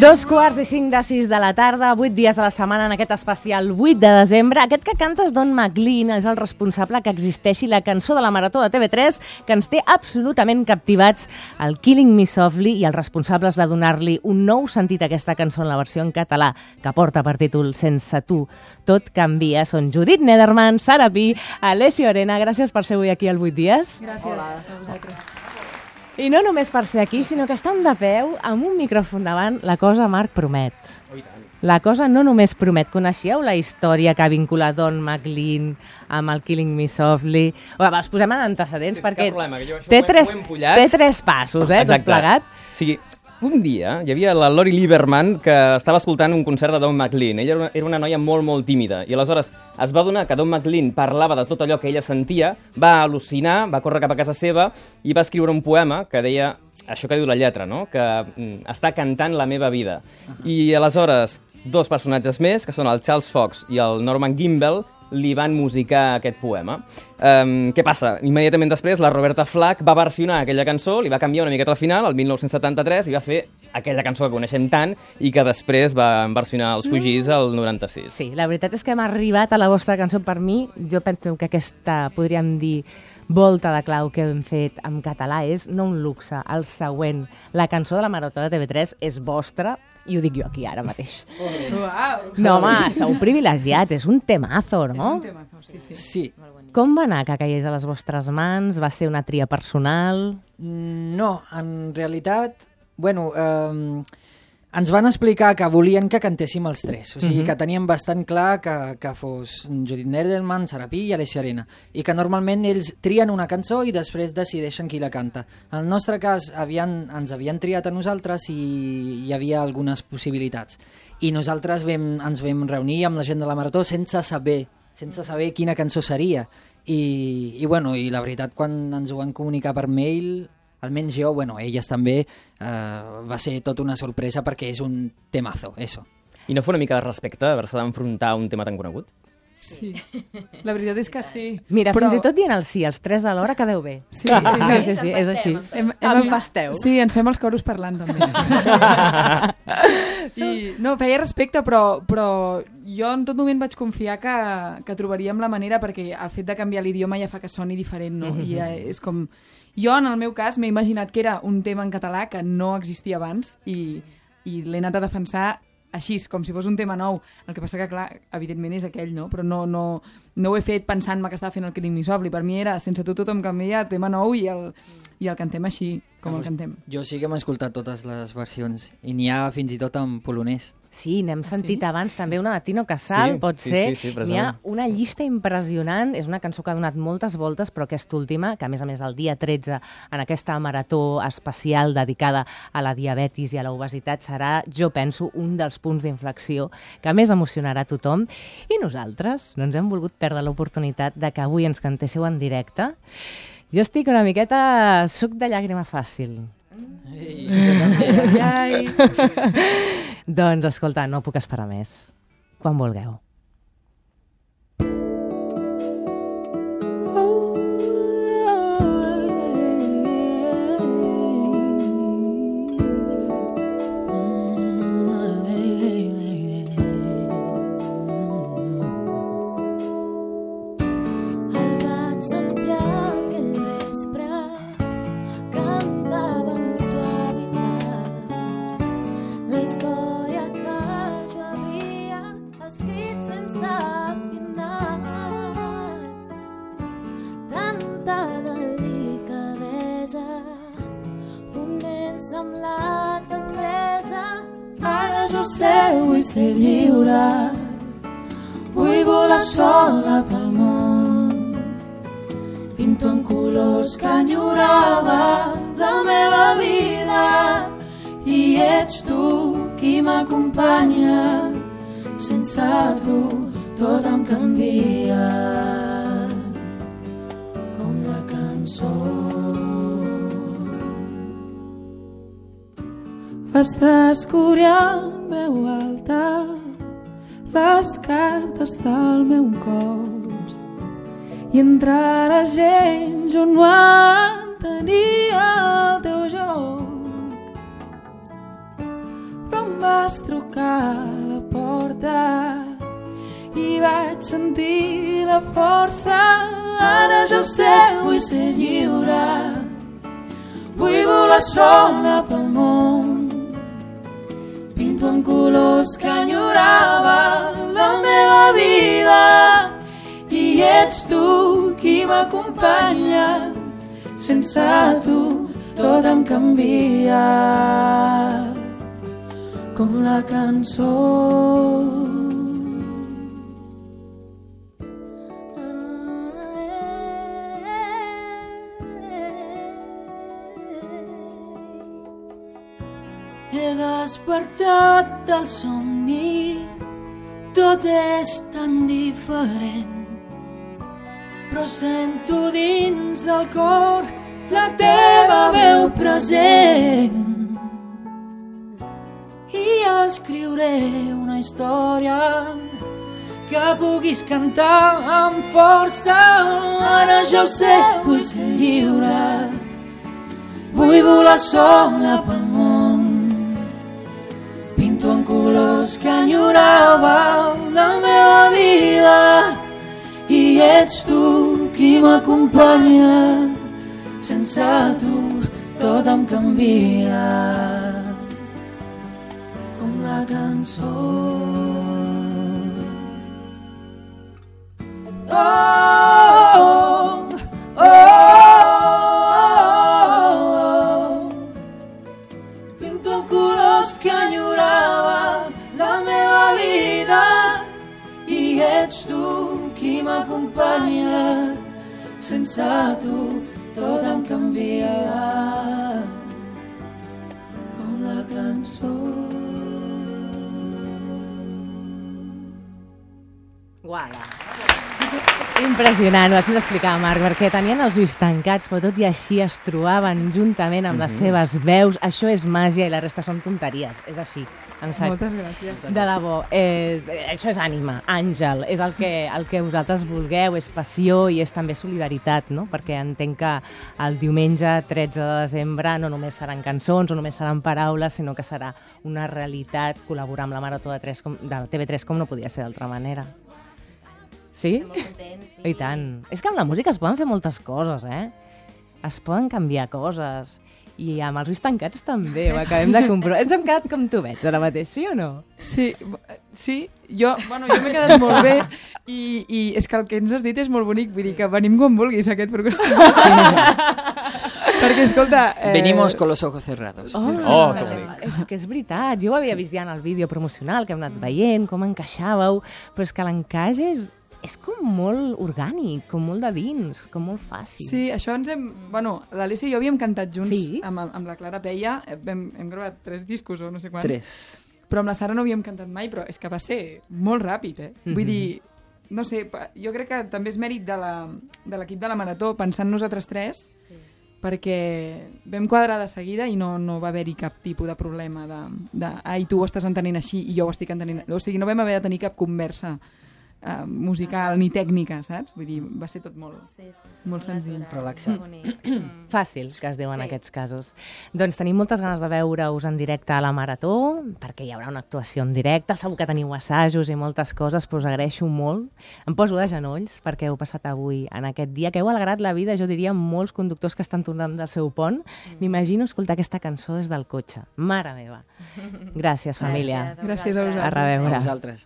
Dos quarts i cinc de sis de la tarda, vuit dies a la setmana en aquest especial 8 de desembre. Aquest que canta és Don McLean, és el responsable que existeixi la cançó de la Marató de TV3 que ens té absolutament captivats el Killing Me Softly i els responsables de donar-li un nou sentit a aquesta cançó en la versió en català que porta per títol Sense tu. Tot canvia. Són Judit Nederman, Sara Pi, Alessio Arena. Gràcies per ser avui aquí al 8 dies. Gràcies Hola. a vosaltres. I no només per ser aquí, sinó que estan de peu amb un micròfon davant, la cosa Marc promet. Oh, la cosa no només promet. Coneixeu la història que ha vinculat Don McLean amb el Killing Me Softly? O, els posem en antecedents sí, perquè problema, que jo té, tres, té tres passos, eh, Exacte. tot plegat. O sigui, un dia hi havia la Lori Lieberman que estava escoltant un concert de Don McLean. Ella era una, era una noia molt, molt tímida i aleshores es va donar que Don McLean parlava de tot allò que ella sentia, va al·lucinar, va córrer cap a casa seva i va escriure un poema que deia això que diu la lletra, no? que mm, està cantant la meva vida. I aleshores dos personatges més, que són el Charles Fox i el Norman Gimbel, li van musicar aquest poema. Um, què passa? Immediatament després, la Roberta Flack va versionar aquella cançó, li va canviar una miqueta al final, el 1973, i va fer aquella cançó que coneixem tant i que després va versionar els Fugís al 96. Sí, la veritat és que hem arribat a la vostra cançó. Per mi, jo penso que aquesta, podríem dir, volta de clau que hem fet en català és no un luxe, el següent. La cançó de la Marota de TV3 és vostra, i ho dic jo aquí ara mateix. Uau! No, home, sou privilegiats, és un temazo, no? És un temazo, sí, sí. Sí. Com va anar que caigués a les vostres mans? Va ser una tria personal? Mm, No, en realitat, bueno, eh, ens van explicar que volien que cantéssim els tres, o sigui Mhm. que teníem bastant clar que, que fos Judit Nerdelman, Sarapí i Alessia Arena, i que normalment ells trien una cançó i després decideixen qui la canta. En el nostre cas havien, ens havien triat a nosaltres i hi havia algunes possibilitats. I nosaltres vam, ens vam reunir amb la gent de la Marató sense saber sense saber quina cançó seria. I, i, bueno, i la veritat, quan ens ho van comunicar per mail, almenys jo, bueno, elles també, eh, va ser tot una sorpresa perquè és un temazo, eso. I no fa una mica de respecte haver-se d'enfrontar a un tema tan conegut? Sí. La veritat és que sí. Mira, Però- fins i tot dient el sí, els tres alhora quedeu bé. Sí, sí, sí, sí, sí és així. Hem, Em hem, empasteu. Sí, ens fem els coros parlant també. I, no, feia respecte, però, però jo en tot moment vaig confiar que, que trobaríem la manera perquè el fet de canviar l'idioma ja fa que soni diferent, no? I ja és com... Jo, en el meu cas, m'he imaginat que era un tema en català que no existia abans i, i l'he anat a defensar així, com si fos un tema nou. El que passa que, clar, evidentment és aquell, no? Però no, no, no ho he fet pensant-me que estava fent el Me Softly. Per mi era, sense tu tothom canvia, tema nou i el, i el cantem així, com el cantem. Jo sí que hem escoltat totes les versions, i n'hi ha fins i tot en polonès. Sí, n'hem sentit sí? abans també una de Tino Casal, Sí, pot sí, ser. sí, sí, N'hi ha una llista impressionant, és una cançó que ha donat moltes voltes, però aquesta última, que a més a més el dia 13, en aquesta marató especial dedicada a la diabetis i a l'obesitat, serà, jo penso, un dels punts d'inflexió que més emocionarà tothom. I nosaltres no ens hem volgut perdre l'oportunitat de que avui ens cantéssiu en directe. Jo estic una miqueta... Suc de llàgrima fàcil. Ei, jo també. Ai, Doncs, escolta, no puc esperar més. Quan vulgueu. Tanta delicadesa, fonent-se amb la tendresa, ara jo sé, vull ser lliure. Vull volar sola pel món. Pinto en colors que enyorava la meva vida. I ets tu qui m'acompanya. Sense tu tot em canvia cançó Vas descobrir en veu alta les cartes del meu cos i entre la gent jo no entenia el teu joc però vas trucar a la porta i vaig sentir la força. Ja ho sé, vull ser lliure. Vull volar sola pel món. Pinto en colors que enyorava la meva vida. I ets tu qui m'acompanya. Sense tu tot em canvia. Com la cançó. Despertat del somni, tot és tan diferent. Però sento dins del cor la teva veu present. I escriuré una història que puguis cantar amb força. Ara ja ho sé, vull ser lliure. Vull volar sola pel colors que enyorava la meva vida i ets tu qui m'acompanya. Sense tu tot em canvia com la cançó. Oh, colors que enyorava la meva vida i ets tu qui m'acompanya. Sense tu tot em canvia com la cançó. Guala. Impressionant, ho has d'explicar, Marc, perquè tenien els ulls tancats, però tot i així es trobaven juntament amb les seves veus. Això és màgia i la resta són tonteries. És així, sac. Moltes gràcies. De debò, eh, això és ànima, àngel, és el que, el que vosaltres vulgueu, és passió i és també solidaritat, no? perquè entenc que el diumenge 13 de desembre no només seran cançons o només seran paraules, sinó que serà una realitat col·laborar amb la Marató de, 3 com, de TV3 com no podia ser d'altra manera. Sí? Estem molt contents. Sí. I tant. És que amb la música es poden fer moltes coses, eh? Es poden canviar coses. I amb els ulls tancats també, ho acabem de comprovar. Ens hem quedat com tu veig ara mateix, sí o no? Sí, sí, jo, bueno, jo m'he quedat molt bé i, i és que el que ens has dit és molt bonic, vull dir que venim quan vulguis a aquest programa. Perquè, escolta... Eh... Venimos con los ojos cerrados. Oh, Oh, que bonic. és que és veritat. Jo ho havia vist ja en el vídeo promocional que hem anat veient, com encaixàveu, però és que l'encaix és, és com molt orgànic, com molt de dins, com molt fàcil. Sí, això ens hem... Bueno, l'Alicia i jo havíem cantat junts Sí? amb, amb la Clara Peia. Hem, hem gravat tres discos o no sé quants. Tres. Però amb la Sara no havíem cantat mai, però és que va ser molt ràpid, eh? Vull Mhm. dir, no sé, jo crec que també és mèrit de la- de l'equip de, la Marató, pensant nosaltres tres, Sí. perquè vam quadrar de seguida i no, no va haver-hi cap tipus de problema de, de ai, tu ho estàs entenent així i jo ho estic entenent... O sigui, no vam haver de tenir cap conversa eh, musical ni tècnica, saps? Vull dir, va ser tot molt... Sí, sí, sí. Molt senzill. Relaxat. Mm. Fàcil, que es diu en Sí. aquests casos. Doncs tenim moltes ganes de veure-us en directe a la Marató, perquè hi haurà una actuació en directe, segur que teniu assajos i moltes coses, però us agraeixo molt. Em poso de genolls perquè heu passat avui en aquest dia, que heu alegrat la vida, jo diria, molts conductors que estan tornant del seu pont. M'imagino escoltar aquesta cançó des del cotxe. Mare meva. Gràcies, família. Gràcies a Gràcies a vosaltres. vosaltres. A reveure. A vosaltres.